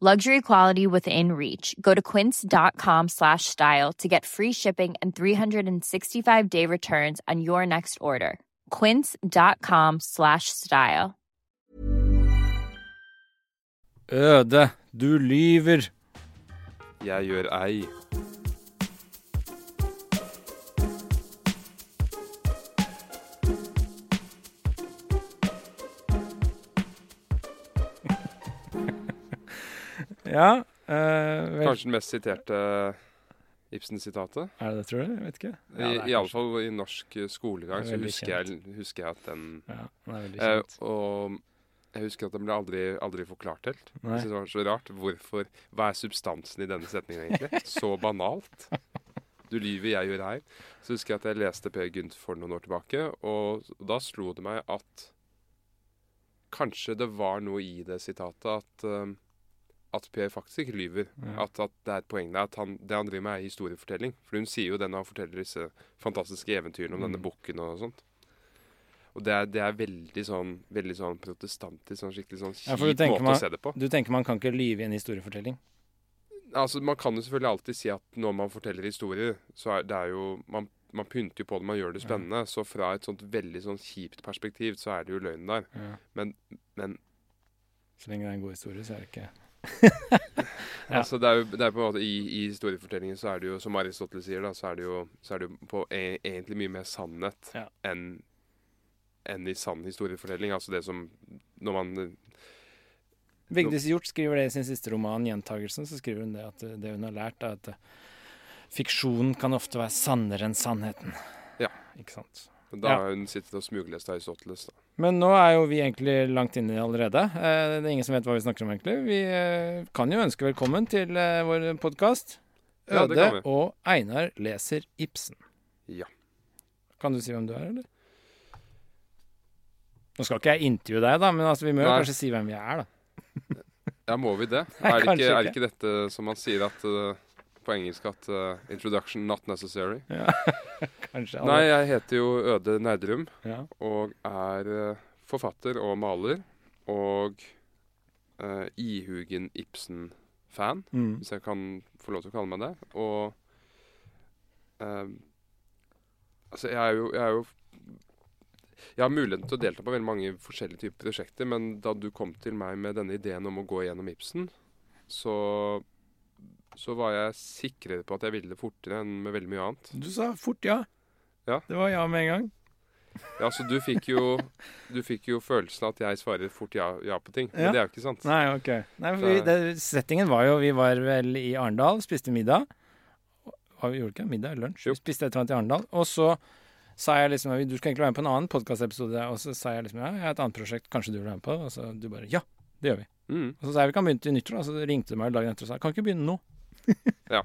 Luxury quality within reach. Go to quince.com slash style to get free shipping and 365 day returns on your next order. Quince.com slash style. Øde, du lyver. Jeg gjør ei. Ja. uh, vel, Kanskje den mest siterte Ibsen-sitatet. Er det det, tror du? Jeg vet ikke. I, Ja, i alle fall i norsk eh, skolegang så husker jeg, husker jeg at den Ja, den er veldig eh. Og jeg husker at den ble aldri, aldri forklart helt. Nei. Jeg synes det var så rart. Hvorfor, Hva er substansen i denne setningen, egentlig? Så banalt. Du lyver, jeg gjør her. Så husker jeg at jeg leste Per Gynt for noen år tilbake, og da slo det meg at kanskje det var noe i det sitatet at um, at Per faktisk ikke lyver. Ja. At, at det er et poeng der. At han, det han driver med, er historiefortelling. For hun sier jo det når han forteller disse fantastiske eventyrene om Mm. denne bukken og sånt. Og det er, det er veldig sånn veldig sånn protestantisk, sånn skikkelig sånn Ja, kjip ja, måte man- å se det på. Du tenker man kan ikke lyve i en historiefortelling? Altså, Man kan jo selvfølgelig alltid si at når man forteller historier, så er det er jo Man, man pynter jo på det, man gjør det spennende. Så fra et sånt veldig sånn kjipt perspektiv, så er det jo løgn der. Ja. Men, men Så lenge det er en god historie, så er det ikke Ja. Altså, det er jo det er på en måte I, i historiefortellingen så er det jo, som Aristoteles sier, da, så er det jo, så er det jo på e egentlig mye mer sannhet Ja. enn enn i sann historiefortelling. Altså det som Når man Vigdis Hjorth skriver det i sin siste roman, 'Gjentagelsen'. Så skriver hun det at eh, det hun har lært, er at fiksjonen fiksjon kan ofte være sannere enn sannheten. Ja. Ikke sant. Da har hun sittet og smuglest Aristoteles. Da. Men nå er jo vi egentlig langt inne allerede. Eh, Det er ingen som vet hva vi snakker om, egentlig. Vi eh, kan jo ønske velkommen til eh, vår podkast. Øde ja, og Einar leser Ibsen. Ja. Kan du si hvem du er, eller? Nå skal ikke jeg intervjue deg, da, men altså, vi må jo Nei. kanskje si hvem vi er, da. Ja, må vi det? Nei, Er det, ikke, ikke, er det ikke. dette som man sier at eh, på engelsk at uh, 'introduction not necessary'? Ja. kanskje Aldri. Nei, jeg heter jo Øde Nerdrum Ja. og er uh, forfatter og maler. Og uh, ihugen Ibsen-fan, Mm. hvis jeg kan få lov til å kalle meg det. Og eh, Altså, jeg er jo, jeg er jo jeg har muligheten til å delta på veldig mange forskjellige typer prosjekter, men da du kom til meg med denne ideen om å gå gjennom Ibsen, så, så var jeg sikrere på at jeg ville det fortere enn med veldig mye annet. Du sa fort ja. Ja. Det var ja med en gang. Ja, så du fikk jo, du fikk jo følelsen av at jeg svarer fort ja, ja på ting, Ja. men det er jo ikke sant. Nei, ok. Nei, for vi, det, settingen var jo Vi var vel i Arendal, spiste middag. Hva vi gjorde ikke? Middag? Lunsj? Jo. Vi spiste et eller annet i Arendal. Og så sa jeg liksom Du skal egentlig være med på en annen podkastepisode. Og så sa jeg liksom ja, jeg har et annet prosjekt, kanskje du vil være med på det? Og så du bare ja, det gjør vi. Mm. Og så sa jeg vi kan begynne til nyttår, da. Så ringte du meg dagen etter og sa kan ikke begynne nå. Ja.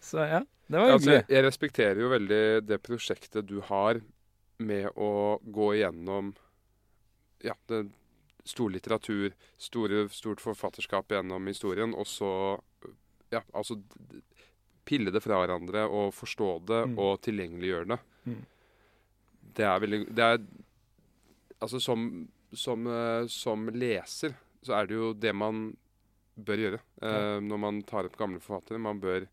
så ja, det var Altså, hyggelig. jeg, jeg respekterer jo veldig det prosjektet du har med å gå igjennom ja, det stor litteratur, store, stort forfatterskap gjennom historien, og så ja, altså pille det fra hverandre og forstå det Mm. og tilgjengeliggjøre det. Mm. Det er veldig Det er Altså, som, som, eh, som leser så er det jo det man bør gjøre eh, når man tar opp gamle forfattere. Man bør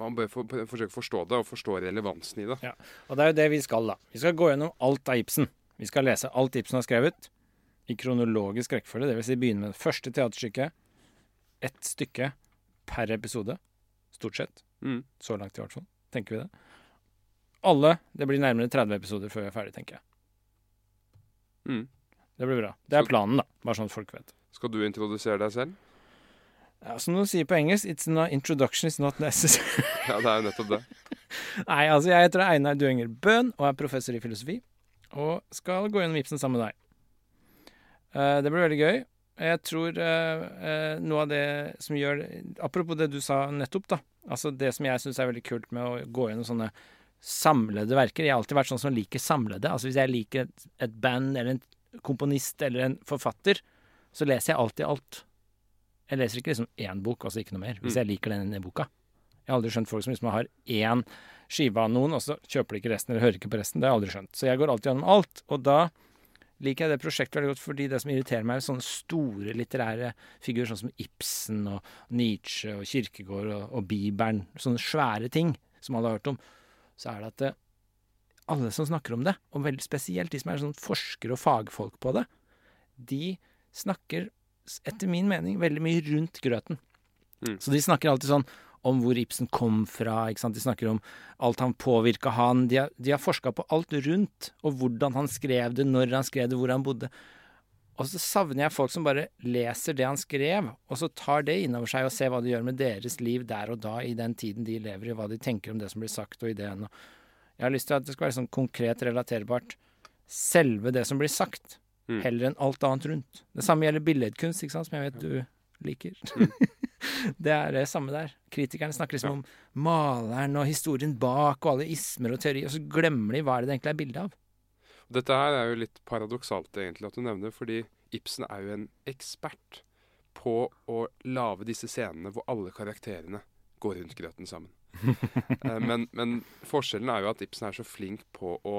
man bør for, forsøke å forstå det, og forstå relevansen i det. Og det er jo det vi skal, da. Vi skal gå gjennom alt av Ibsen. Vi skal lese alt Ibsen har skrevet, i kronologisk rekkefølge. Dvs. Si begynne med det første teaterstykket. Ett stykke per episode, stort sett. Mm. Så langt, i hvert fall. Tenker vi det. Alle. Det blir nærmere 30 episoder før vi er ferdig, tenker jeg. Mm. Det blir bra. Det er planen, da. Bare sånn at folk vet. Skal du introdusere deg selv? Ja, som de sier på engelsk, it's an introduction is not necessary. Ja, det er jo nettopp det. Nei, altså jeg heter Einar Duenger Bøhn og er professor i filosofi. Og skal gå gjennom Ibsen sammen med deg. Uh, det blir veldig gøy. Jeg tror uh, uh, noe av det som gjør Apropos det du sa nettopp, da. Altså det som jeg syns er veldig kult med å gå gjennom sånne samlede verker. Jeg har alltid vært sånn som liker samlede. Altså hvis jeg liker et, et band eller en komponist eller en forfatter, så leser jeg alltid alt. Jeg leser ikke liksom én bok, altså ikke noe mer, hvis Mm. jeg liker denne boka. Jeg har aldri skjønt folk som liksom har én skive av noen, og så kjøper de ikke resten, eller hører ikke på resten. Det har jeg aldri skjønt. Så jeg går alltid gjennom alt. Og da liker jeg det prosjektet veldig godt, fordi det som irriterer meg, er sånne store litterære figurer, sånn som Ibsen og Nietzsche og Kirkegård og, og Bibelen, sånne svære ting som alle har hørt om, så er det at det, alle som snakker om det, og veldig spesielt de som er sånn forskere og fagfolk på det, de snakker, etter min mening, veldig mye rundt grøten. Mm. Så de snakker alltid sånn om hvor Ibsen kom fra, ikke sant? de snakker om alt han påvirka han. De har, de har forska på alt rundt, og hvordan han skrev det, når han skrev det, hvor han bodde. Og så savner jeg folk som bare leser det han skrev, og så tar det innover seg og ser hva det gjør med deres liv der og da, i den tiden de lever i, hva de tenker om det som blir sagt, og ideen. Jeg har lyst til at det skal være sånn konkret relaterbart. Selve det som blir sagt, Mm. heller enn alt annet rundt. Det samme gjelder billedkunst, ikke sant, som jeg vet du liker. det er det samme der. Kritikerne snakker liksom om maleren og historien bak og alle ismer og teorier, og så glemmer de hva det det egentlig er bilde av. Dette her er jo litt paradoksalt egentlig at du nevner, fordi Ibsen er jo en ekspert på å lage disse scenene hvor alle karakterene går rundt grøten sammen. Eh, men, men forskjellen er jo at Ibsen er så flink på å,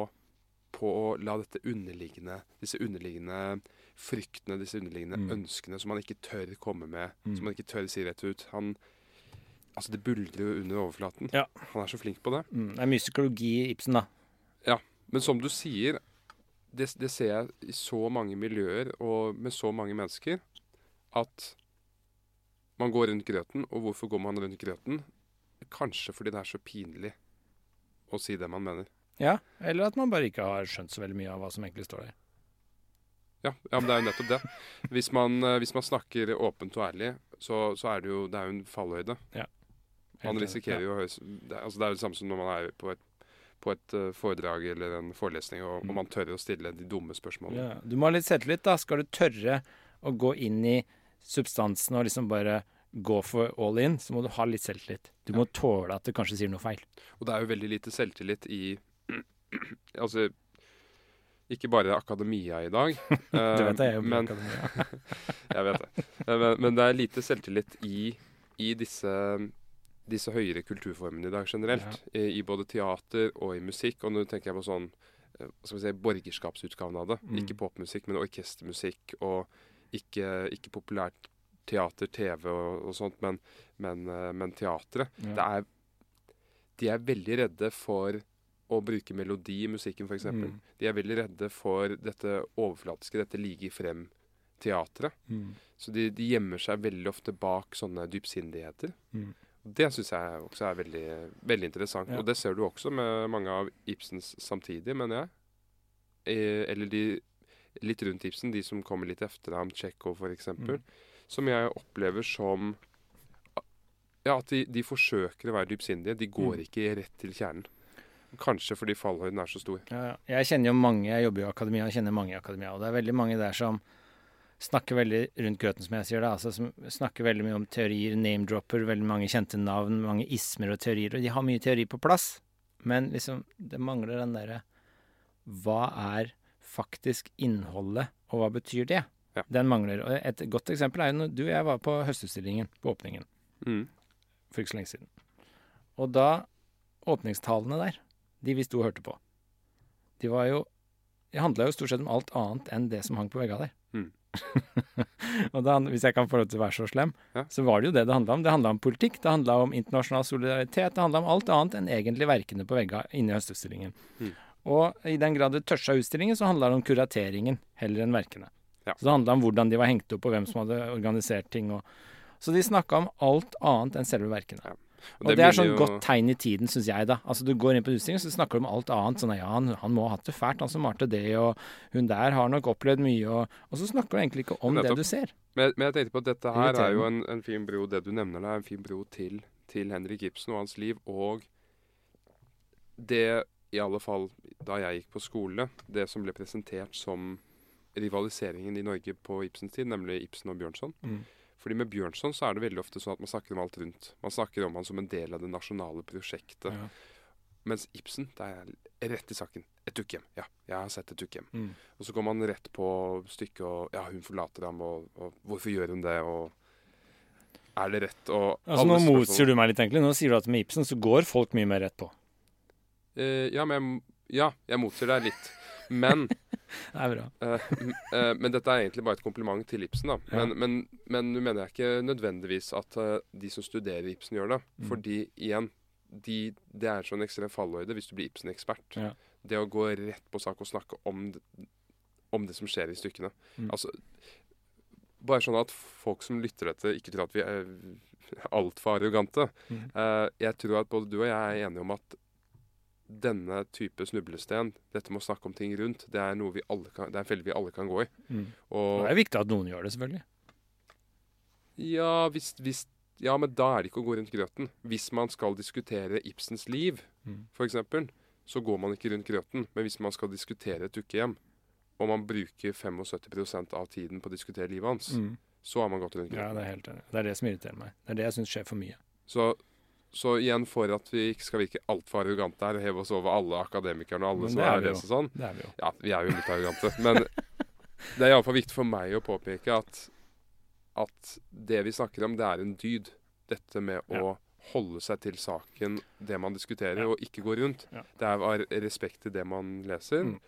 på å la dette underliggende, disse underliggende fryktene, disse underliggende Mm. ønskene som han ikke tør komme med, Mm. som han ikke tør si rett ut. Han, altså Det buldrer jo under overflaten. Ja. Han er så flink på det. Mm, det er mye psykologi i Ibsen, da. Ja. Men som du sier, det, det ser jeg i så mange miljøer og med så mange mennesker, at man går rundt grøten. Og hvorfor går man rundt grøten? Kanskje fordi det er så pinlig å si det man mener. Ja, eller at man bare ikke har skjønt så veldig mye av hva som egentlig står der. Ja, ja men det er jo nettopp det. Hvis man, eh, hvis man snakker åpent og ærlig, så, så er det jo det er jo en fallhøyde. Man risikerer jo høres det, altså det er jo det samme som når man er på et, på et eh, foredrag eller en forelesning, og, og man tør å stille de dumme spørsmålene. Ja, du må ha litt selvtillit, da. Skal du tørre å gå inn i substansen og liksom bare gå for all in, så må du ha litt selvtillit. Du må tåle at du kanskje sier noe feil. Og det er jo veldig lite selvtillit i Altså ikke bare akademia i dag. Du eh, vet det, jeg jobber i men, akademia. jeg vet det. Eh, Men, men det er lite selvtillit i, i disse, disse høyere kulturformene i dag generelt. I, I både teater og i musikk. Og nå tenker jeg på sånn eh, skal vi si, borgerskapsutgaven av det. Mm. Ikke popmusikk, men orkestermusikk. Og ikke, ikke populært teater, TV og, og sånt, men, men, eh, men teatret. Det er, de er veldig redde for å bruke melodi i musikken, f.eks. Mm. De er veldig redde for dette overflatiske, dette ligger frem-teatret. Mm. Så de, de gjemmer seg veldig ofte bak sånne dypsindigheter. Mm. Det syns jeg også er veldig, veldig interessant. Ja. Og det ser du også med mange av Ibsens samtidige, mener jeg. Eh, eller de litt rundt Ibsen, de som kommer litt etter ham, Tsjekhov f.eks. Mm. Som jeg opplever som Ja, at de, de forsøker å være dypsindige. De går Mm. ikke rett til kjernen. Kanskje fordi fallhøyden er så stor. Ja, ja. jeg kjenner jo mange, jeg jobber jo i akademia og kjenner mange i akademia, og det er veldig mange der som snakker veldig rundt grøten, som jeg sier det. altså som snakker veldig mye om teorier, name-dropper, veldig mange kjente navn, mange ismer og teorier, og de har mye teori på plass, men liksom, det mangler den derre Hva er faktisk innholdet, og hva betyr det? Ja. Den mangler. Og et godt eksempel er jo når du og jeg var på Høstutstillingen, på åpningen, Mm. for ikke så lenge siden. Og da Åpningstalene der, de vi sto og hørte på, de var jo De handla jo stort sett om alt annet enn det som hang på veggene der. Mm. og da, hvis jeg kan få lov til å være så slem, Ja. så var det jo det det handla om. Det handla om politikk, det handla om internasjonal solidaritet, det handla om alt annet enn egentlig verkene på veggene inne i Høstutstillingen. Mm. Og i den grad det tørsa utstillingen, så handla det om kurateringen heller enn verkene. Ja. Så det handla om hvordan de var hengt opp, og hvem som hadde organisert ting. Og, så de snakka om alt annet enn selve verkene. Ja. Og, det, er sånn godt tegn i tiden, syns jeg, da. Altså Du går inn på utstilling, så snakker du om alt annet. Sånn ja, han, han må ha hatt det fælt, han som malte det, og hun der har nok opplevd mye, og, og så snakker du egentlig ikke om det du ser. Men, men, jeg tenkte på at dette her er jo en, en, fin bro, det du nevner der, en fin bro til, til Henrik Ibsen og hans liv, og det, i alle fall da jeg gikk på skole, det som ble presentert som rivaliseringen i Norge på Ibsens tid, nemlig Ibsen og Bjørnson. Mm. Fordi med Bjørnson så er det veldig ofte sånn at man snakker om alt rundt. Man snakker om han som en del av det nasjonale prosjektet. Ja. Mens Ibsen, det er rett i saken. Et dukkehjem. Ja, jeg har sett et dukkehjem. Mm. Og så går man rett på stykket og Ja, hun forlater ham, og, og hvorfor gjør hun det, og er det rett, og Altså Nå motsier du meg litt, egentlig. Nå sier du at med Ibsen så går folk mye mer rett på. Uh, ja, men jeg, ja, jeg motsier deg litt. Men Det bra. Uh, uh, men dette er egentlig bare et kompliment til Ibsen. da. Ja. Men, men, nå mener jeg ikke nødvendigvis at uh, de som studerer Ibsen, gjør det. Mm. Fordi igjen, de, det er sånn ekstrem falløyde hvis du blir Ibsen-ekspert. Ja. Det å gå rett på sak og snakke om om det som skjer i stykkene. Mm. Altså, bare sånn at folk som lytter dette, ikke tror at vi er altfor arrogante. Mm. jeg tror at både du og jeg er enige om at denne type snublesten, dette med å snakke om ting rundt, det er noe vi alle kan, det er en felle vi alle kan gå i. Mm. Og, det er viktig at noen gjør det, selvfølgelig. Ja, hvis, hvis, ja, men da er det ikke å gå rundt grøten. Hvis man skal diskutere Ibsens liv, mm. f.eks., så går man ikke rundt grøten. Men hvis man skal diskutere et dukkehjem, og man bruker 75% av tiden på å diskutere livet hans, mm. så har man gått rundt grøten. Ja, det er helt enig. Det er det som irriterer meg. Det er det jeg syns skjer for mye. Så så igjen for at vi ikke skal virke altfor arrogante her og heve oss over alle akademikerne og alle som er det og sånn. Det er vi jo. Ja, vi er jo litt arrogante. Men det er iallfall viktig for meg å påpeke at, at det vi snakker om, det er en dyd. Dette med å holde seg til saken, det man diskuterer, ja. og ikke gå rundt. Ja. Det er av respekt til det man leser. Mm.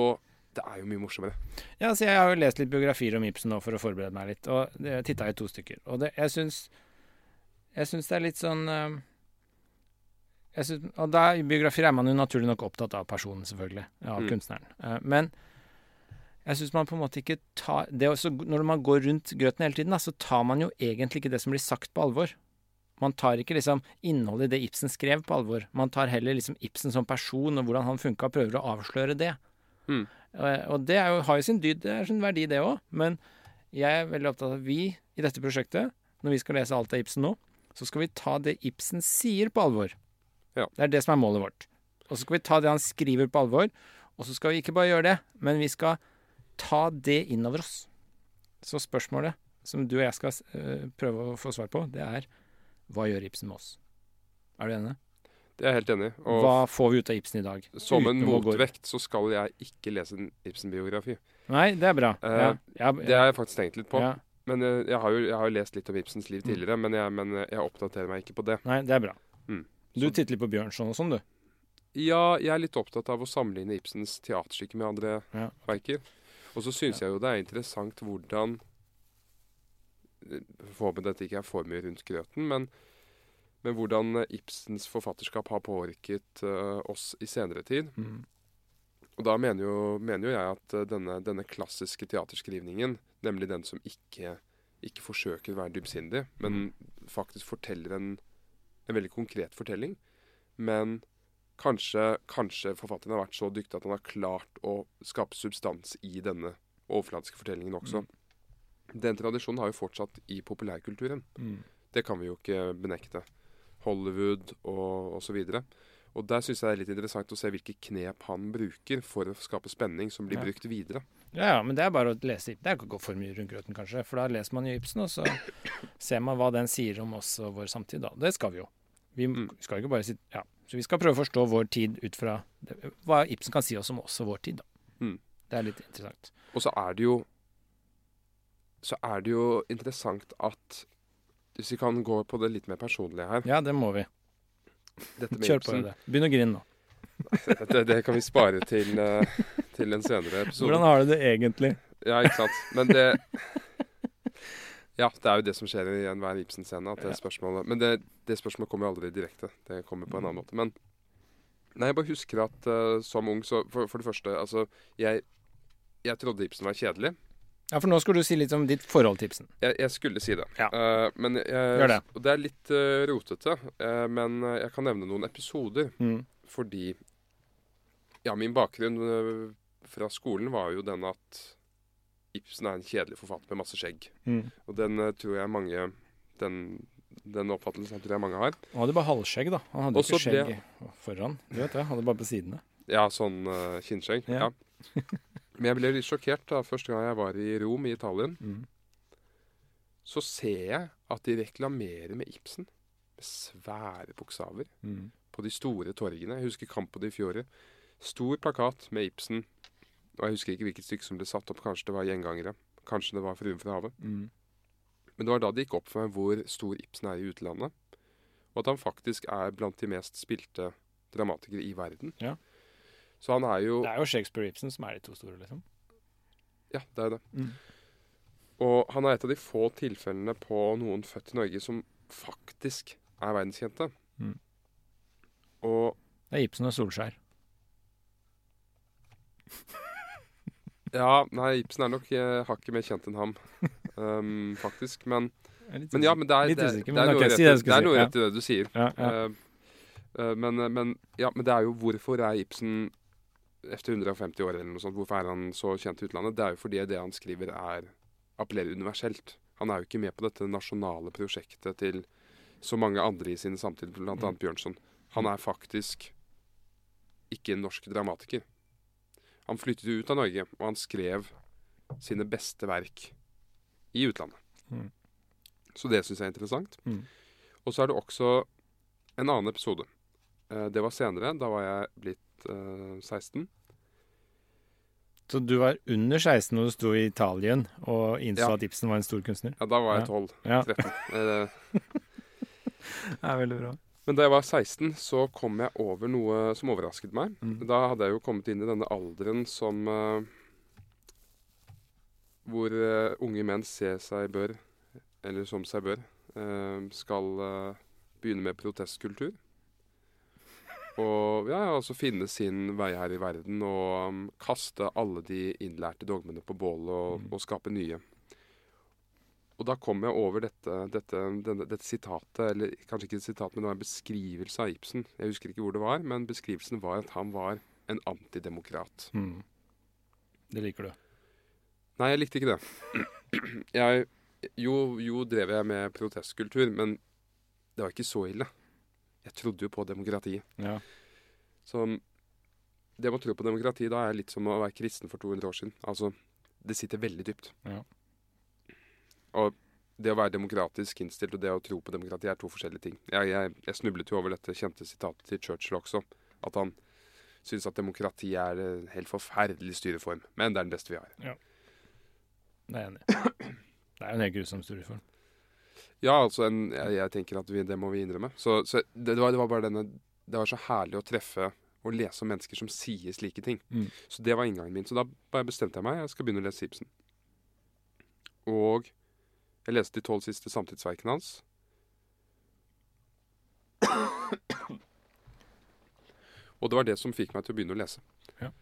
Og det er jo mye morsommere. Ja, så Jeg har jo lest litt biografier om Ibsen nå for å forberede meg litt, og titta i to stykker. Og det, jeg syns jeg syns det er litt sånn uh, synes, Og da, i biografier er man jo naturlig nok opptatt av personen, selvfølgelig. Av mm. kunstneren. Uh, men jeg syns man på en måte ikke tar også, Når man går rundt grøten hele tiden, da, så tar man jo egentlig ikke det som blir sagt, på alvor. Man tar ikke liksom innholdet i det Ibsen skrev, på alvor. Man tar heller liksom Ibsen som person og hvordan han funka, og prøver å avsløre det. Mm. Uh, og det jo, har jo sin dyd, det er sin verdi, det òg. Men jeg er veldig opptatt av at vi i dette prosjektet, når vi skal lese alt av Ibsen nå, så skal vi ta det Ibsen sier, på alvor. Ja. Det er det som er målet vårt. Og så skal vi ta det han skriver, på alvor. Og så skal vi ikke bare gjøre det, men vi skal ta det innover oss. Så spørsmålet som du og jeg skal uh, prøve å få svar på, det er hva gjør Ibsen med oss? Er du enig? Det er jeg helt enig i. Hva får vi ut av Ibsen i dag? Som en motvekt så skal jeg ikke lese en Ibsen-biografi. Nei, det er bra. Uh, ja, ja, det har jeg faktisk tenkt litt på. Men jeg, jeg, har jo, jeg, har jo, lest litt om Ibsens liv mm. tidligere, mm. men, jeg, men, jeg, oppdaterer meg ikke på det. Nei, det er bra. Mm. Du titter litt på Bjørnson og sånn, du? Ja, jeg er litt opptatt av å sammenligne Ibsens teaterstykke med andre ja. verker. Og så syns ja. jeg jo det er interessant hvordan Forhåpentlig dette ikke er for mye rundt grøten, men, men hvordan Ibsens forfatterskap har påvirket uh, oss i senere tid. Mm. Og da mener jo, mener jo jeg at uh, denne, denne klassiske teaterskrivningen Nemlig den som ikke, ikke forsøker å være dypsindig, men mm. faktisk forteller en, en, veldig konkret fortelling. Men kanskje, kanskje, forfatteren har vært så dyktig at han har klart å skape substans i denne overfladiske fortellingen også. Mm. Den tradisjonen har jo fortsatt i populærkulturen. Mm. Det kan vi jo ikke benekte. Hollywood og osv. Og der syns jeg det er litt interessant å se hvilke knep han bruker for å skape spenning som blir ja. brukt videre. Ja, ja, men det er bare å lese Det er ikke å gå for mye rundt grøten, kanskje. For da leser man jo Ibsen, og så ser man hva den sier om oss og vår samtid, da. Det skal vi jo. Vi mm. skal ikke bare sitte Ja. Så vi skal prøve å forstå vår tid ut fra det, hva Ibsen kan si oss om oss og vår tid, da. Mm. Det er litt interessant. Og så er det jo Så er det jo interessant at Hvis vi kan gå på det litt mer personlige her Ja, det må vi. Kjør på det. Begynn å grine nå. Det, det, kan vi spare til, uh, til, en senere episode. Hvordan har du det egentlig? Ja, ikke sant. Men det Ja, det er jo det som skjer i enhver Ibsen-scene. at det spørsmålet, Men det, det, spørsmålet kommer aldri direkte. Det kommer på en annen måte. Men nei, jeg bare husker at uh, som ung så for, for, det første Altså, jeg, jeg trodde Ibsen var kjedelig. Ja, for nå skal du si litt om ditt forhold til Ibsen. Jeg, jeg skulle si det. Ja. Uh, men jeg, det. Og det er litt uh, rotete, Uh, men jeg kan nevne noen episoder. Mm. Fordi Ja, min bakgrunn fra skolen var jo den at Ibsen er en kjedelig forfatter med masse skjegg. Mm. Og den tror jeg mange Den, den oppfattelsen tror jeg mange har. Han hadde bare halvskjegg, da. Han hadde Også ikke skjegg foran. Du vet det, han hadde bare på sidene. Ja, sånn uh, kinnskjegg. Ja. Ja. Men jeg ble litt sjokkert da første gang jeg var i Rom i Italien. Mm. Så ser jeg at de reklamerer med Ibsen. Med svære bokstaver. Mm. På de store torgene. Jeg husker Campo di Fiore. Stor plakat med Ibsen. Og jeg husker ikke hvilket stykke som ble satt opp. Kanskje det var Gjengangere. Kanskje det var Fruen fra havet. Mm. Men det var da det gikk opp for meg hvor stor Ibsen er i utlandet. Og at han faktisk er blant de mest spilte dramatikere i verden. Ja. Så han er jo Det er jo Shakespeare og Ibsen som er de to store, liksom. Ja, det er det. Mm. Og han er et av de få tilfellene på noen født i Norge som faktisk er verdenskjente. Mm. Og Det er Ibsen og Solskjær. ja, nei, Ibsen er nok eh, hakket mer kjent enn ham, um, faktisk. Men, men ja, men det er, det, er noe rett, det du i- det er noe rett i det du sier. Ja, ja. Eh, eh, men, men, ja, men det er jo hvorfor er Ibsen etter 150 år eller noe sånt, hvorfor er han så kjent i utlandet? Det er jo fordi det han skriver er appellerer universelt. Han er jo ikke med på dette nasjonale prosjektet til så mange andre i sin samtid, bl.a. Mm. Bjørnson. Han er faktisk ikke en norsk dramatiker. Han flyttet jo ut av Norge, og han skrev sine beste verk i utlandet. Mm. Så det syns jeg er interessant. Mm. Og så er det også en annen episode. Eh, Det var senere. Da var jeg blitt 16. Så du var under 16 når du sto i Italien og innså Ja. at Ibsen var en stor kunstner? Ja, da var jeg 12. Ja, 13. Eh, det er veldig bra. Men da jeg var 16, så kom jeg over noe som overrasket meg. Mm. Da hadde jeg jo kommet inn i denne alderen som uh, Hvor uh, unge menn ser seg bør, eller som seg bør, uh, skal eh, begynne med protestkultur. Og ja, altså finne sin vei her i verden og um, kaste alle de innlærte dogmene på bålet og, Mm. og skape nye. Og da kom jeg over dette, dette, denne, dette sitatet, eller kanskje ikke et sitat, men det var en beskrivelse av Ibsen. Jeg husker ikke hvor det var, men beskrivelsen var at han var en antidemokrat. Mm. Det liker du. Nei, jeg likte ikke det. Jeg, jo, jo drev jeg med protestkultur, men det var ikke så ille. Jeg trodde jo på demokratiet. Ja. Så det med å tro på demokrati da er litt som å være kristen for 200 år siden. Altså, det sitter veldig dypt. Ja. Og det å være demokratisk innstilt og det å tro på demokrati er to forskjellige ting. Jeg, jeg, jeg snublet jo over dette kjente sitatet til Churchill også. At han syns at demokrati er en helt forferdelig styreform. Men det er den beste vi har. Det er enig. Det er en helt grusom styreform. Ja, altså, en, jeg, jeg tenker at vi, det må vi innrømme. Så, så det, det, var, det var bare denne Det var så herlig å treffe og lese om mennesker som sier slike ting. Mm. Så det var inngangen min. Så da bestemte jeg meg. Jeg skal begynne å lese Ibsen. Og jeg leste de tolv siste samtidsverkene hans. Og det var det som fikk meg til å begynne å lese. Ja.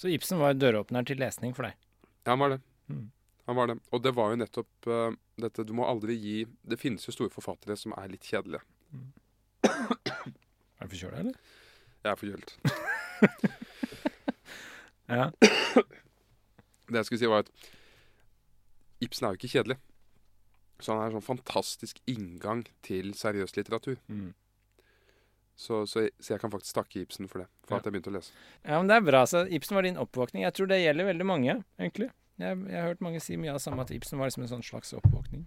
Så Ibsen var døråpner til lesning for deg. Ja, han var det. Mm. Han var det. Og det var jo nettopp uh, dette Du må aldri gi Det finnes jo store forfattere som er litt kjedelige. Er du forkjøla, eller? Jeg er forkjølt. Ja. Det jeg skulle si, var at Ibsen er jo ikke kjedelig. Så han er en sånn fantastisk inngang til seriøs litteratur. Mm. Så, så, så jeg kan faktisk takke Ibsen for det. For Ja. at jeg begynte å lese. ja, men det er bra. Så Ibsen var din oppvåkning. Jeg tror det gjelder veldig mange, egentlig. Jeg, jeg har hørt mange si mye av samme, at Ibsen var liksom en sånn slags oppvåkning.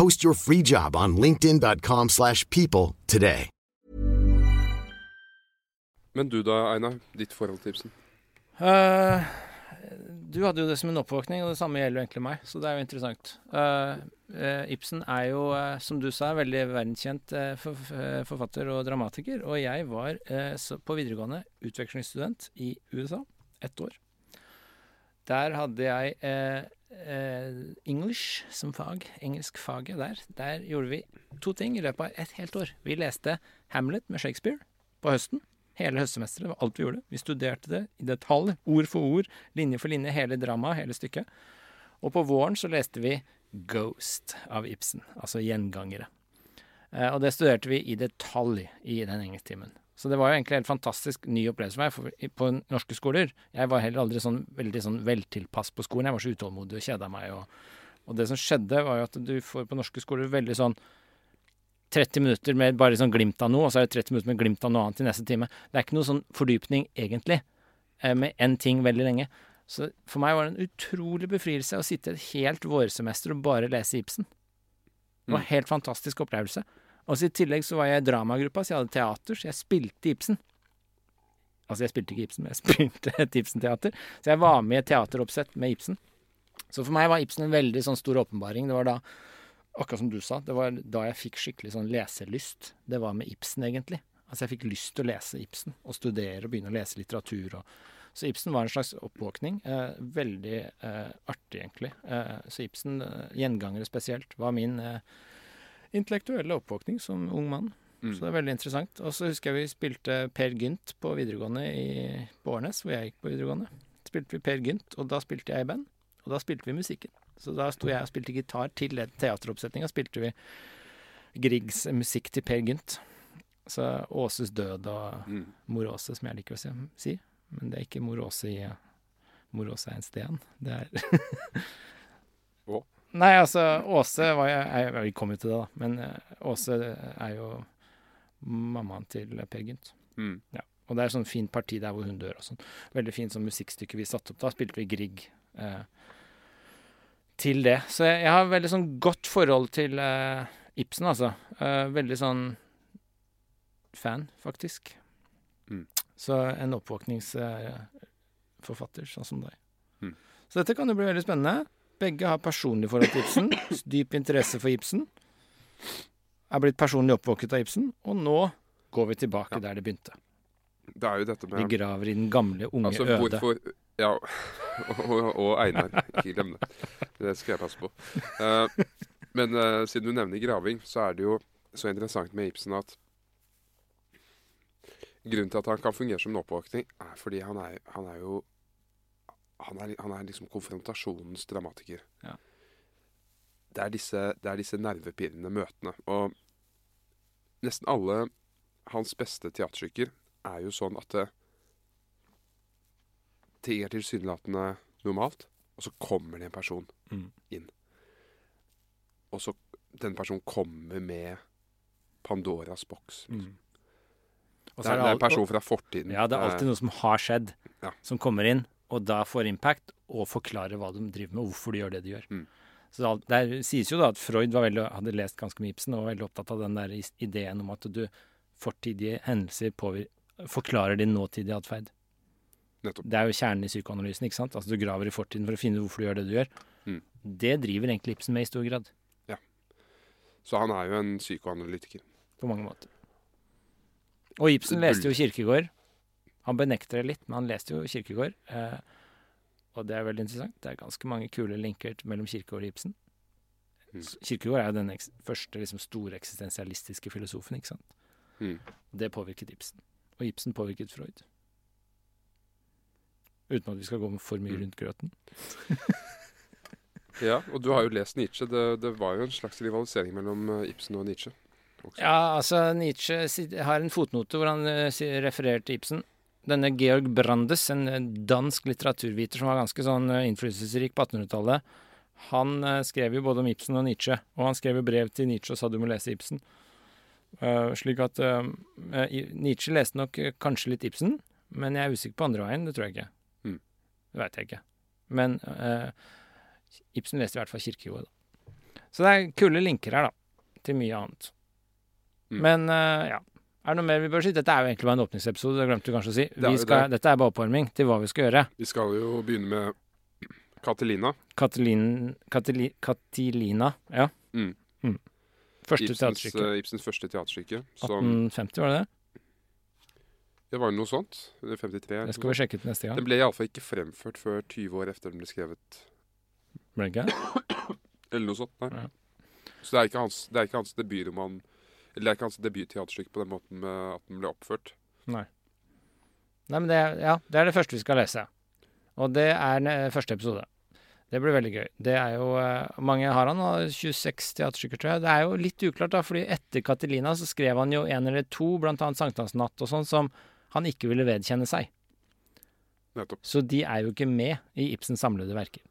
Post your free job on linkedin.com/people slash people today. Men du da, Einar? Ditt forhold til Ibsen? Uh, du hadde jo det som en oppvåkning, og det samme gjelder jo egentlig meg, så det er jo interessant. Uh, uh, Ibsen er jo, som du sa, veldig verdenskjent for, forfatter og dramatiker. Og jeg var på videregående utvekslingsstudent i USA ett år. Der hadde jeg English som fag, engelskfaget der. Der gjorde vi to ting i løpet av et helt år. Vi leste Hamlet med Shakespeare på høsten. Hele høstsemesteret var alt vi gjorde. Vi studerte det i detalj, ord for ord, linje for linje, hele dramaet, hele stykket. Og på våren så leste vi Ghost av Ibsen, altså gjengangere. Eh, og det studerte vi i detalj i den engelsktimen. Så det var jo egentlig en helt fantastisk ny opplevelse for meg på norske skoler. Jeg var heller aldri sånn veldig sånn veltilpass på skolen. Jeg var så utålmodig og kjeda meg. Og, og det som skjedde, var jo at du får på norske skoler veldig sånn 30 minutter med bare sånn glimt av noe, og så er det 30 minutter med glimt av noe annet i neste time. Det er ikke noe sånn fordypning, egentlig, eh, med én ting veldig lenge. Så for meg var det en utrolig befrielse å sitte et helt vårsemester og bare lese Ibsen. Det var en helt fantastisk opplevelse. Og så I tillegg så var jeg i dramagruppa, så jeg hadde teater, så jeg spilte Ibsen. Altså, jeg spilte ikke Ibsen, men jeg spilte et Ibsen-teater. Så jeg var med i et teateroppsett med Ibsen. Så for meg var Ibsen en veldig sånn stor åpenbaring. Det var da, akkurat som du sa, det var da jeg fikk skikkelig sånn leselyst. Det var med Ibsen, egentlig. Altså, jeg fikk lyst til å lese Ibsen, og studere og begynne å lese litteratur. og så Ibsen var en slags oppvåkning. Eh, veldig eh, artig, egentlig. Eh, så Ibsen, eh, gjengangere spesielt, var min eh, intellektuelle oppvåkning som ung mann. Mm. Så det er veldig interessant. Og så husker jeg vi spilte Per Gynt på videregående i, på Årnes, hvor jeg gikk på videregående. Spilte vi Per Gynt, og da spilte jeg i band. Og da spilte vi musikken. Så da sto jeg og spilte gitar til den teateroppsetninga. Spilte vi Griegs musikk til Per Gynt. Så Åses død og Mm. Mor Åse, som jeg liker å si. Men det er ikke Mor Åse i Mor Åse er en sten. Det er Å? Nei, altså, Åse var jo Vi kom jo til det, da. Men eh, Åse er jo mammaen til Per Gynt. Mm. Og det er sånn fint parti der hvor hun dør og sånn. Veldig fint sånn musikkstykke vi satte opp. Da spilte vi Grieg eh, til det. Så jeg, jeg har veldig sånn godt forhold til eh, Ibsen, altså. Eh, veldig sånn fan, faktisk. Mm. Så en oppvåkningsforfatter, sånn som deg. Mm. Så dette kan jo bli veldig spennende. Begge har personlig forhold til Ibsen. Dyp interesse for Ibsen. Er blitt personlig oppvåket av Ibsen. Og nå går vi tilbake Ja. der det begynte. Det er jo dette Vi med graver i den gamle, unge Altså, øde. hvorfor Ja, og, og Einar. Ikke glem det. Det skal jeg passe på. Uh, men uh, siden du nevner graving, så er det jo så interessant med Ibsen at Grunnen til at han kan fungere som en oppvåkning, er fordi han er, han er jo han er, han er liksom konfrontasjonens dramatiker. Ja. Det, er disse, det er disse nervepirrende møtene. Og nesten alle hans beste teaterstykker er jo sånn at det, ting er tilsynelatende normalt, og så kommer det en person Mm. inn. Og så den personen kommer med Pandoras boks. Mm. Og Det er, det er en person fra fortiden. Ja, det er alltid noe som har skjedd, Ja. som kommer inn, og da får impact, og forklarer hva de driver med, og hvorfor de gjør det de gjør. Mm. Så Der sies jo da at Freud var veldig, hadde lest ganske mye Ibsen, og var veldig opptatt av den der ideen om at du fortidige hendelser påvir forklarer din nåtidige atferd. Nettopp. Det er jo kjernen i psykoanalysen, ikke sant? Altså du graver i fortiden for å finne ut hvorfor du gjør det du gjør. Mm. Det driver egentlig Ibsen med i stor grad. Ja. Så han er jo en psykoanalytiker. på mange måter. Og Ibsen leste jo Kirkegård. Han benekter det litt, men han leste jo Kirkegård. Eh, og det er veldig interessant. Det er ganske mange kule linker mellom Kirkegård og Ibsen. Mm. Kirkegård er jo den første liksom, store eksistensialistiske filosofen, ikke sant. Mm. Det påvirket Ibsen. Og Ibsen påvirket Freud. Uten at vi skal gå for mye Mm. rundt grøten. Ja, og du har jo lest Nietzsche. Det, det var jo en slags rivalisering mellom eh, Ibsen og Nietzsche. også. Ja, altså Nietzsche har en fotnote hvor han eh, refererer til Ibsen. Denne Georg Brandes, en eh, dansk litteraturviter som var ganske sånn eh, innflytelsesrik på 1800-tallet, han eh, skrev jo både om Ibsen og Nietzsche, og han skrev jo brev til Nietzsche og sa du må lese Ibsen. Uh, slik at eh, Nietzsche leste nok kanskje litt Ibsen, men jeg er usikker på andre veien. Det tror jeg ikke. Mm. Det veit jeg ikke. Men uh, Ibsen leste i hvert fall Kirkegård. Så det er kule linker her, da, til mye annet. Mm. Men ja. Er det noe mer vi bør si? Dette er jo egentlig bare en åpningsepisode, det glemte du kanskje å si. Det er jo skal, det. dette er bare oppvarming til hva vi skal gjøre. Vi skal jo begynne med Katelina. Katalin, Kateli, Katilina, ja. Mm. Mm. Første Ibsens, teaterstykke. eh, Ibsens første teaterstykke. Som, 1850, var det det? det var jo noe sånt. eller 53. Det skal vi sjekke ut neste gang. Den ble iallfall ikke fremført før 20 år etter den ble skrevet. Ble det ikke? Eller noe sånt. Nei. Ja. Så det er ikke hans, det er ikke hans debutroman Eller det er ikke hans debutteaterstykke på den måten med at den ble oppført. Nei. Nei, men det, er- ja, det er det første vi skal lese. Og det er første episode. Det blir veldig gøy. Det er jo eh, Mange har han, og 26 teaterstykker, tror jeg. Det er jo litt uklart, da, fordi etter Catelina så skrev han jo en eller to, blant annet Sankthansnatt og sånn, som han ikke ville vedkjenne seg. Nettopp. Så de er jo ikke med i Ibsens samlede verker.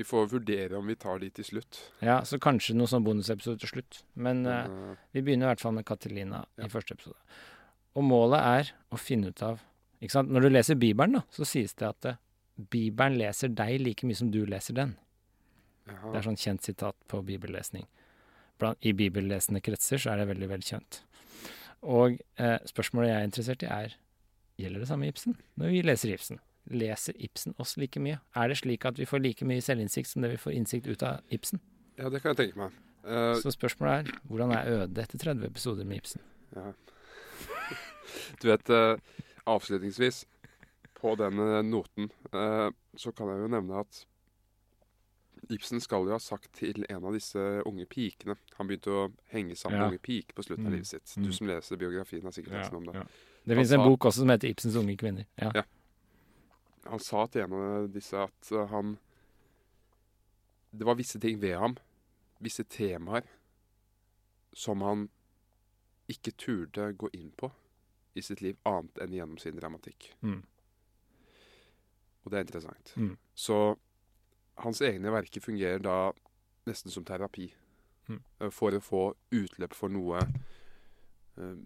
Vi får vurdere om vi tar de til slutt. Ja, Så kanskje noen sånn bonusepisode til slutt. Men uh, Vi begynner i hvert fall med Katilina Ja. i første episode. Og målet er å finne ut av ikke sant? Når du leser Bibelen, da, så sies det at eh, Bibelen leser deg like mye som du leser den. ja. Det er sånn kjent sitat på bibellesning. I bibellesende kretser så er det veldig velkjent. Og eh, spørsmålet jeg er interessert i, er gjelder det samme Ibsen når vi leser Ibsen? Leser Ibsen oss like mye? Er det slik at vi får like mye selvinnsikt som det vi får innsikt ut av Ibsen? ja, det kan jeg tenke meg. Uh, Så spørsmålet er hvordan er ødet etter 30 episoder med Ibsen? Ja. Du vet, uh, avslutningsvis på den eh, noten uh, så kan jeg jo nevne at Ibsen skal jo ha sagt til en av disse unge pikene Han begynte å henge sammen Ja. med unge piker på slutten av Mm. livet sitt. Mm. Du som leser biografien, har sikkert lest noe om det. Det fins en bok også som heter 'Ibsens unge kvinner'. Ja. Han sa til en av disse at eh, han Det var visse ting ved ham, visse temaer, som han ikke turde gå inn på i sitt liv, annet enn gjennom sin dramatikk. Mm. Og det er interessant. Mm. Så hans egne verker fungerer da nesten som terapi. Mm. eh, For å få utløp for noe eh,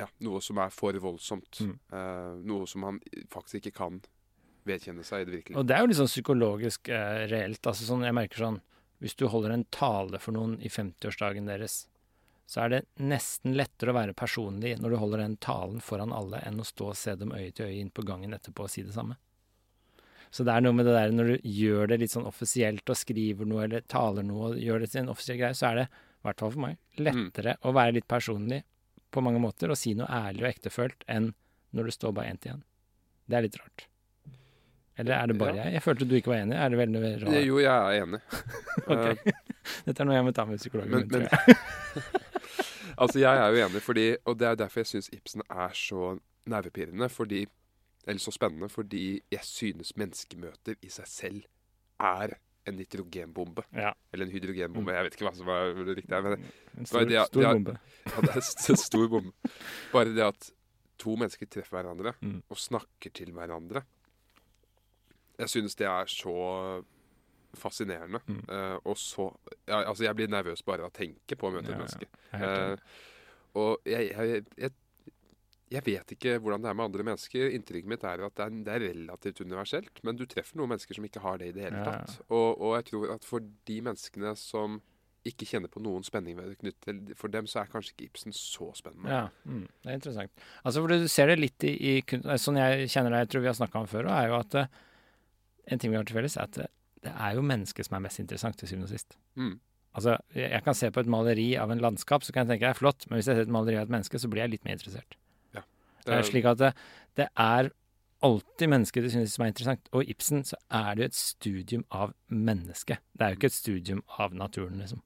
Ja, noe som er for voldsomt. Mm. Uh, noe som han faktisk ikke kan vedkjenne seg i det virkelige. Og det er jo litt sånn psykologisk eh, reelt. Altså sånn, jeg merker sånn Hvis du holder en tale for noen i 50-årsdagen deres, så er det nesten lettere å være personlig når du holder den talen foran alle, enn å stå og se dem øye til øye inn på gangen etterpå og si det samme. Så det er noe med det der når du gjør det litt sånn offisielt og skriver noe eller taler noe og gjør det til en offisiell greie, så er det, i hvert fall for meg, lettere å være litt personlig på mange måter og si noe ærlig og ektefølt enn når du står bare én til én. Det er litt rart. Eller er det bare Ja. jeg? Jeg følte du ikke var enig. Er det veldig rart? Jo, jeg er enig. Ok. Eh, Dette er noe jeg må ta med psykologen min, altså, jeg er jo enig, fordi, og det er derfor jeg syns Ibsen er så nervepirrende. Fordi, eller så spennende, fordi jeg synes menneskemøter i seg selv er en nitrogenbombe. Ja. Eller en hydrogenbombe. Jeg vet ikke hva som er det riktige. her, En stor, det- stor det bombe. ja, det er en stor bombe. Bare det at to mennesker treffer hverandre Mm. og snakker til hverandre. Jeg synes det er så fascinerende. Mm. Uh, og så ja, Altså, jeg blir nervøs bare av å tenke på å møte Ja, et menneske. Helt enig. Eh, og jeg, jeg, jeg, jeg vet ikke hvordan det er med andre mennesker. Inntrykket mitt er at det er, det er relativt universelt. Men du treffer noen mennesker som ikke har det i det hele Ja, ja. tatt. Og, og jeg tror at for de menneskene som ikke kjenner på noen spenning For dem så er kanskje ikke Ibsen så spennende. Ja, mm, det er interessant. Altså, for Du ser det litt i, i Sånn jeg kjenner deg, jeg tror vi har snakka om før, er jo at eh, en ting vi har til felles, er at det, er jo mennesket som er mest interessant til syvende og sist. Mm. Altså, jeg kan se på et maleri av en landskap, så kan jeg tenke det er flott, men hvis jeg ser et maleri av et menneske, så blir jeg litt mer interessert. Det Det er slik at det, det er alltid mennesket du synes som er interessant. Og i Ibsen så er det jo et studium av mennesket. Det er jo ikke et studium av naturen, liksom.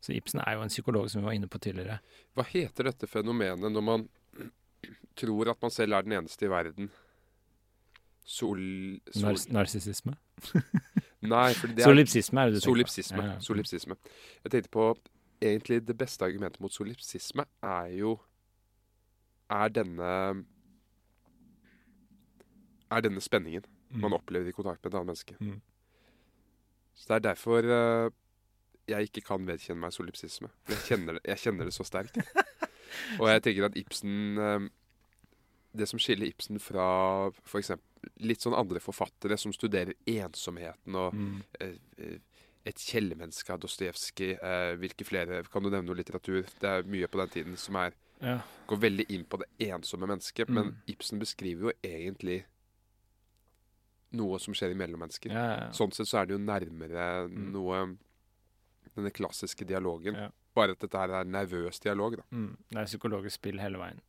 Så Ibsen er jo en psykolog som vi var inne på tidligere. Hva heter dette fenomenet når man tror at man selv er den eneste i verden? Sol... sol narsissisme. nei, for det er Solipsisme er det du tenker på. solipsisme. Ja, ja. solipsisme. Jeg tenkte på Egentlig det beste argumentet mot solipsisme er jo Er denne Er denne spenningen man opplever i kontakt med et annet menneske. Mm. Så det er derfor uh, jeg ikke kan vedkjenne meg solipsisme. Jeg kjenner det, jeg kjenner det så sterkt. Og jeg tenker at Ibsen eh, Det som skiller Ibsen fra f.eks. litt sånn andre forfattere som studerer ensomheten og Mm. eh, eh, et kjellermenneske av Dostojevskij eh, Hvilke flere Kan du nevne noe litteratur? Det er mye på den tiden som er, Ja. går veldig inn på det ensomme mennesket. Men Mm. Ibsen beskriver jo egentlig noe som skjer i mellommennesker. Ja, ja. Sånn sett så er det jo nærmere Mm. noe Denne klassiske dialogen. Bare at dette her er nervøs dialog, da. Mm. Det er psykologisk spill hele veien.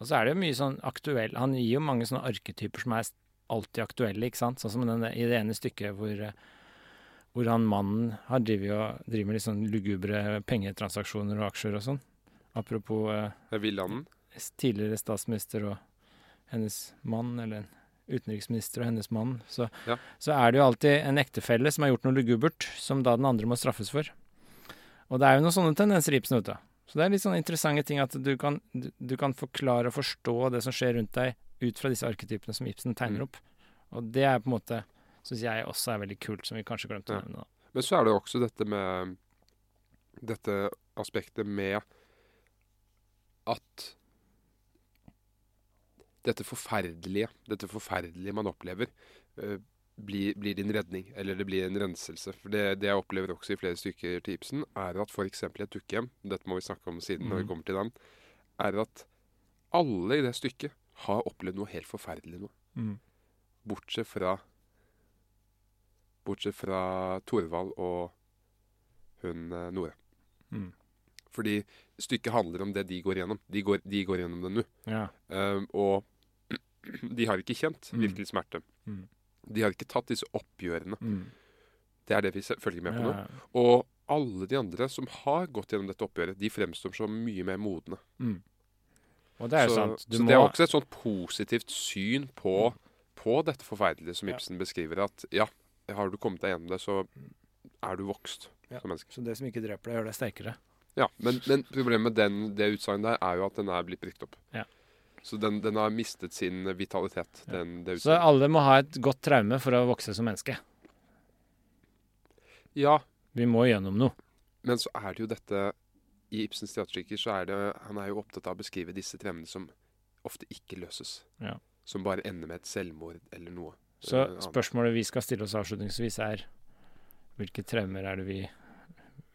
Og så er det jo mye sånn aktuell Han gir jo mange sånne arketyper som er alltid aktuelle, ikke sant. Sånn som den, i det ene stykket hvor, eh, hvor han mannen har driver, driver med litt sånn lugubre pengetransaksjoner og aksjer og sånn. Apropos eh, Det er Villanden. tidligere statsminister og hennes mann, eller en utenriksminister og hennes mann, så, Ja. så er det jo alltid en ektefelle som har gjort noe lugubert, som da den andre må straffes for. Og det er jo noen sånne tendenser i Ibsen, vet du. Så det er litt sånn interessante ting at du kan, du, du kan forklare og forstå det som skjer rundt deg, ut fra disse arketypene som Ibsen tegner Mm. opp. Og det er på en måte, syns jeg også er veldig kult, som vi kanskje glemte å nevne. Ja. Men så er det jo også dette med Dette aspektet med at dette forferdelige, dette forferdelige man opplever, eh, blir, blir din redning, eller det blir en renselse. For det, det jeg opplever også i flere stykker til Ibsen, er at f.eks. i et dukkehjem, dette må vi snakke om siden når vi Mhm. kommer til den, er at alle i det stykket har opplevd noe helt forferdelig nå. Mm. Bortsett fra Bortsett fra Thorvald og hun Nora. Nore. Mm. Fordi stykket handler om det de går gjennom. De går, de går gjennom det nå. Ja. Um, og de har ikke kjent Mm. virkelig smerte. Mm. De har ikke tatt disse oppgjørene. Mm. Det er det vi følger med på nå. Og alle de andre som har gått gjennom dette oppgjøret, de fremstår som mye mer modne. Mm. Og det er så sant. Du så må det er også et sånt positivt syn på, på dette forferdelige som Ja. Ibsen beskriver. At ja, har du kommet deg gjennom det, så er du vokst Ja. som menneske. Så det som ikke dreper deg, gjør deg sterkere. Ja, men, men problemet med den, det utsagnet der er jo at den er blitt brukt opp. Ja. Så den, den har mistet sin vitalitet. Ja. Den, det Så alle må ha et godt traume for å vokse som menneske. Ja, Vi må gjennom noe. men så er det jo dette I Ibsens teaterstykker så er det Han er jo opptatt av å beskrive disse traumene som ofte ikke løses. Ja. Som bare ender med et selvmord eller noe. Så eller spørsmålet vi skal stille oss avslutningsvis, er hvilke traumer er det vi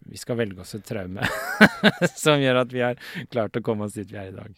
Vi skal velge oss et traume som gjør at vi har klart å komme oss dit vi er i dag.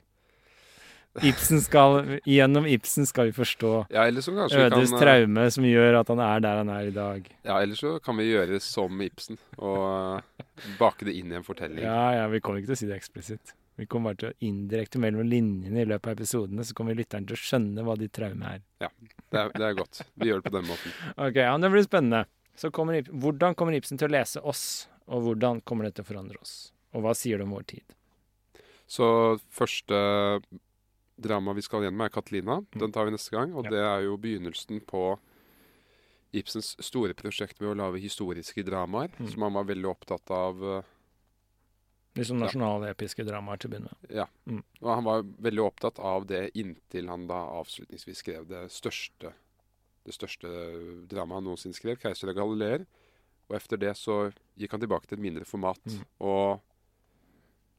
Ibsen skal, Gjennom Ibsen skal vi forstå Ja, så kanskje vi Ødes kan, eh, traume som gjør at han er der han er i dag. Ja, eller så kan vi gjøre som Ibsen og eh, bake det inn i en fortelling. Ja, ja, vi kommer ikke til å si det eksplisitt. Vi kommer bare til å indirekte mellom linjene i løpet av episodene, så kommer lytteren til å skjønne hva de traumene er. Det, er, det er godt. Vi gjør det på den måten. Ok, ja, Det blir spennende. Så kommer, Ibsen, hvordan kommer Ibsen til å lese oss, og hvordan kommer det til å forandre oss? Og hva sier det om vår tid? Så første drama vi skal gjennom, er 'Katlina'. Mm. Den tar vi neste gang. Og Ja. det er jo begynnelsen på Ibsens store prosjekt med å lage historiske dramaer, Mm. som han var veldig opptatt av. Liksom Litt sånn Ja. nasjonalepiske dramaer til å begynne med. Ja. Mm. Og han var veldig opptatt av det inntil han da avslutningsvis skrev det største det største dramaet han noensinne skrev, 'Keiser og Galileer'. Og etter det så gikk han tilbake til et mindre format. Mm. Og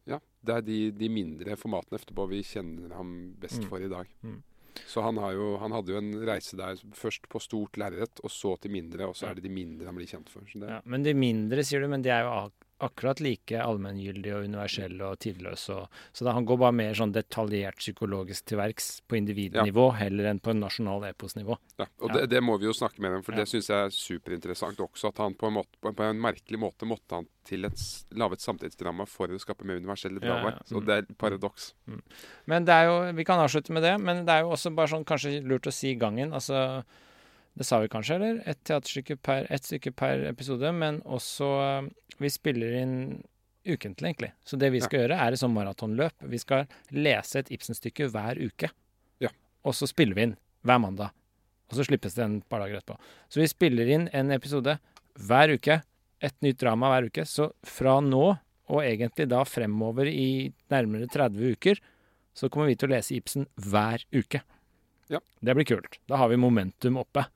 ja, det er de, de mindre formatene etterpå vi kjenner ham best Mm. for i dag. Mm. Så han, har jo, han hadde jo en reise der først på stort lerret, og så til mindre, og så er det de mindre han blir kjent for. Så det, Ja, men de mindre, sier du, men de er jo akkurat like allmenngyldig og universell og tidløs. Og, så da, han går bare mer sånn detaljert psykologisk til verks på individnivå heller enn på en nasjonal eposnivå. Ja, og Ja. Det, det må vi jo snakke med dem, for Ja. det syns jeg er superinteressant også. At han på en, måte, på på en merkelig måte måtte han til et, lage et samtidsdrama for å skape mer universelle Ja, dramaer. ja. Så Mm. det er et paradoks. Men det er jo, vi kan avslutte med det, men det er jo også bare sånn kanskje lurt å si gangen. Altså, det sa vi kanskje, eller? Ett teaterstykke per, et stykke per episode, men også eh, Vi spiller inn ukentlig, egentlig. Så det vi skal gjøre, er et sånt maratonløp. Vi skal lese et Ibsen-stykke hver uke. Ja. Og så spiller vi inn hver mandag. Og så slippes det en par dager etterpå. Så vi spiller inn en episode hver uke. Et nytt drama hver uke. Så fra nå, og egentlig da fremover i nærmere 30 uker, så kommer vi til å lese Ibsen hver uke. Ja. Det blir kult. Da har vi momentum oppe.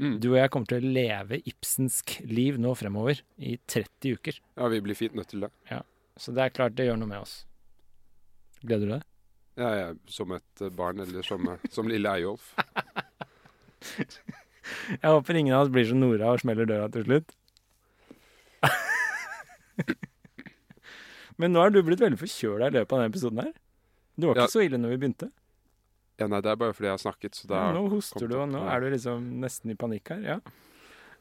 Mm. Du og jeg kommer til å leve ibsensk liv nå fremover i 30 uker. Ja, vi blir fint nødt til det. Ja. Så det er klart det gjør noe med oss. Gleder du deg? Jeg er som et eh, barn, eller som, eh, som lille Eyolf. Jeg håper ingen av oss blir som Nora og smeller døra til slutt. Men nå har du blitt veldig forkjøla i løpet av denne episoden her. Du var ikke Ja. så ille når vi begynte. Ja, nei, det er bare fordi jeg har snakket, så da Ja, nå hoster du, og nå er du liksom nesten i panikk her. Ja.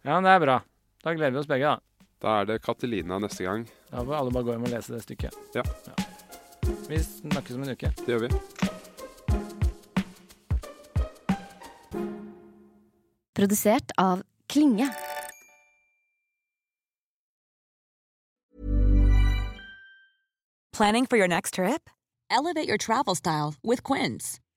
ja, men det er bra. Da gleder vi oss begge, da. Da er det Katelina neste gang. Da får alle bare gå hjem og lese det stykket. Ja. Vi snakkes om en uke. Det gjør vi. Produsert av Klinge. Planning for your next trip? Elevate your travel style with Quince.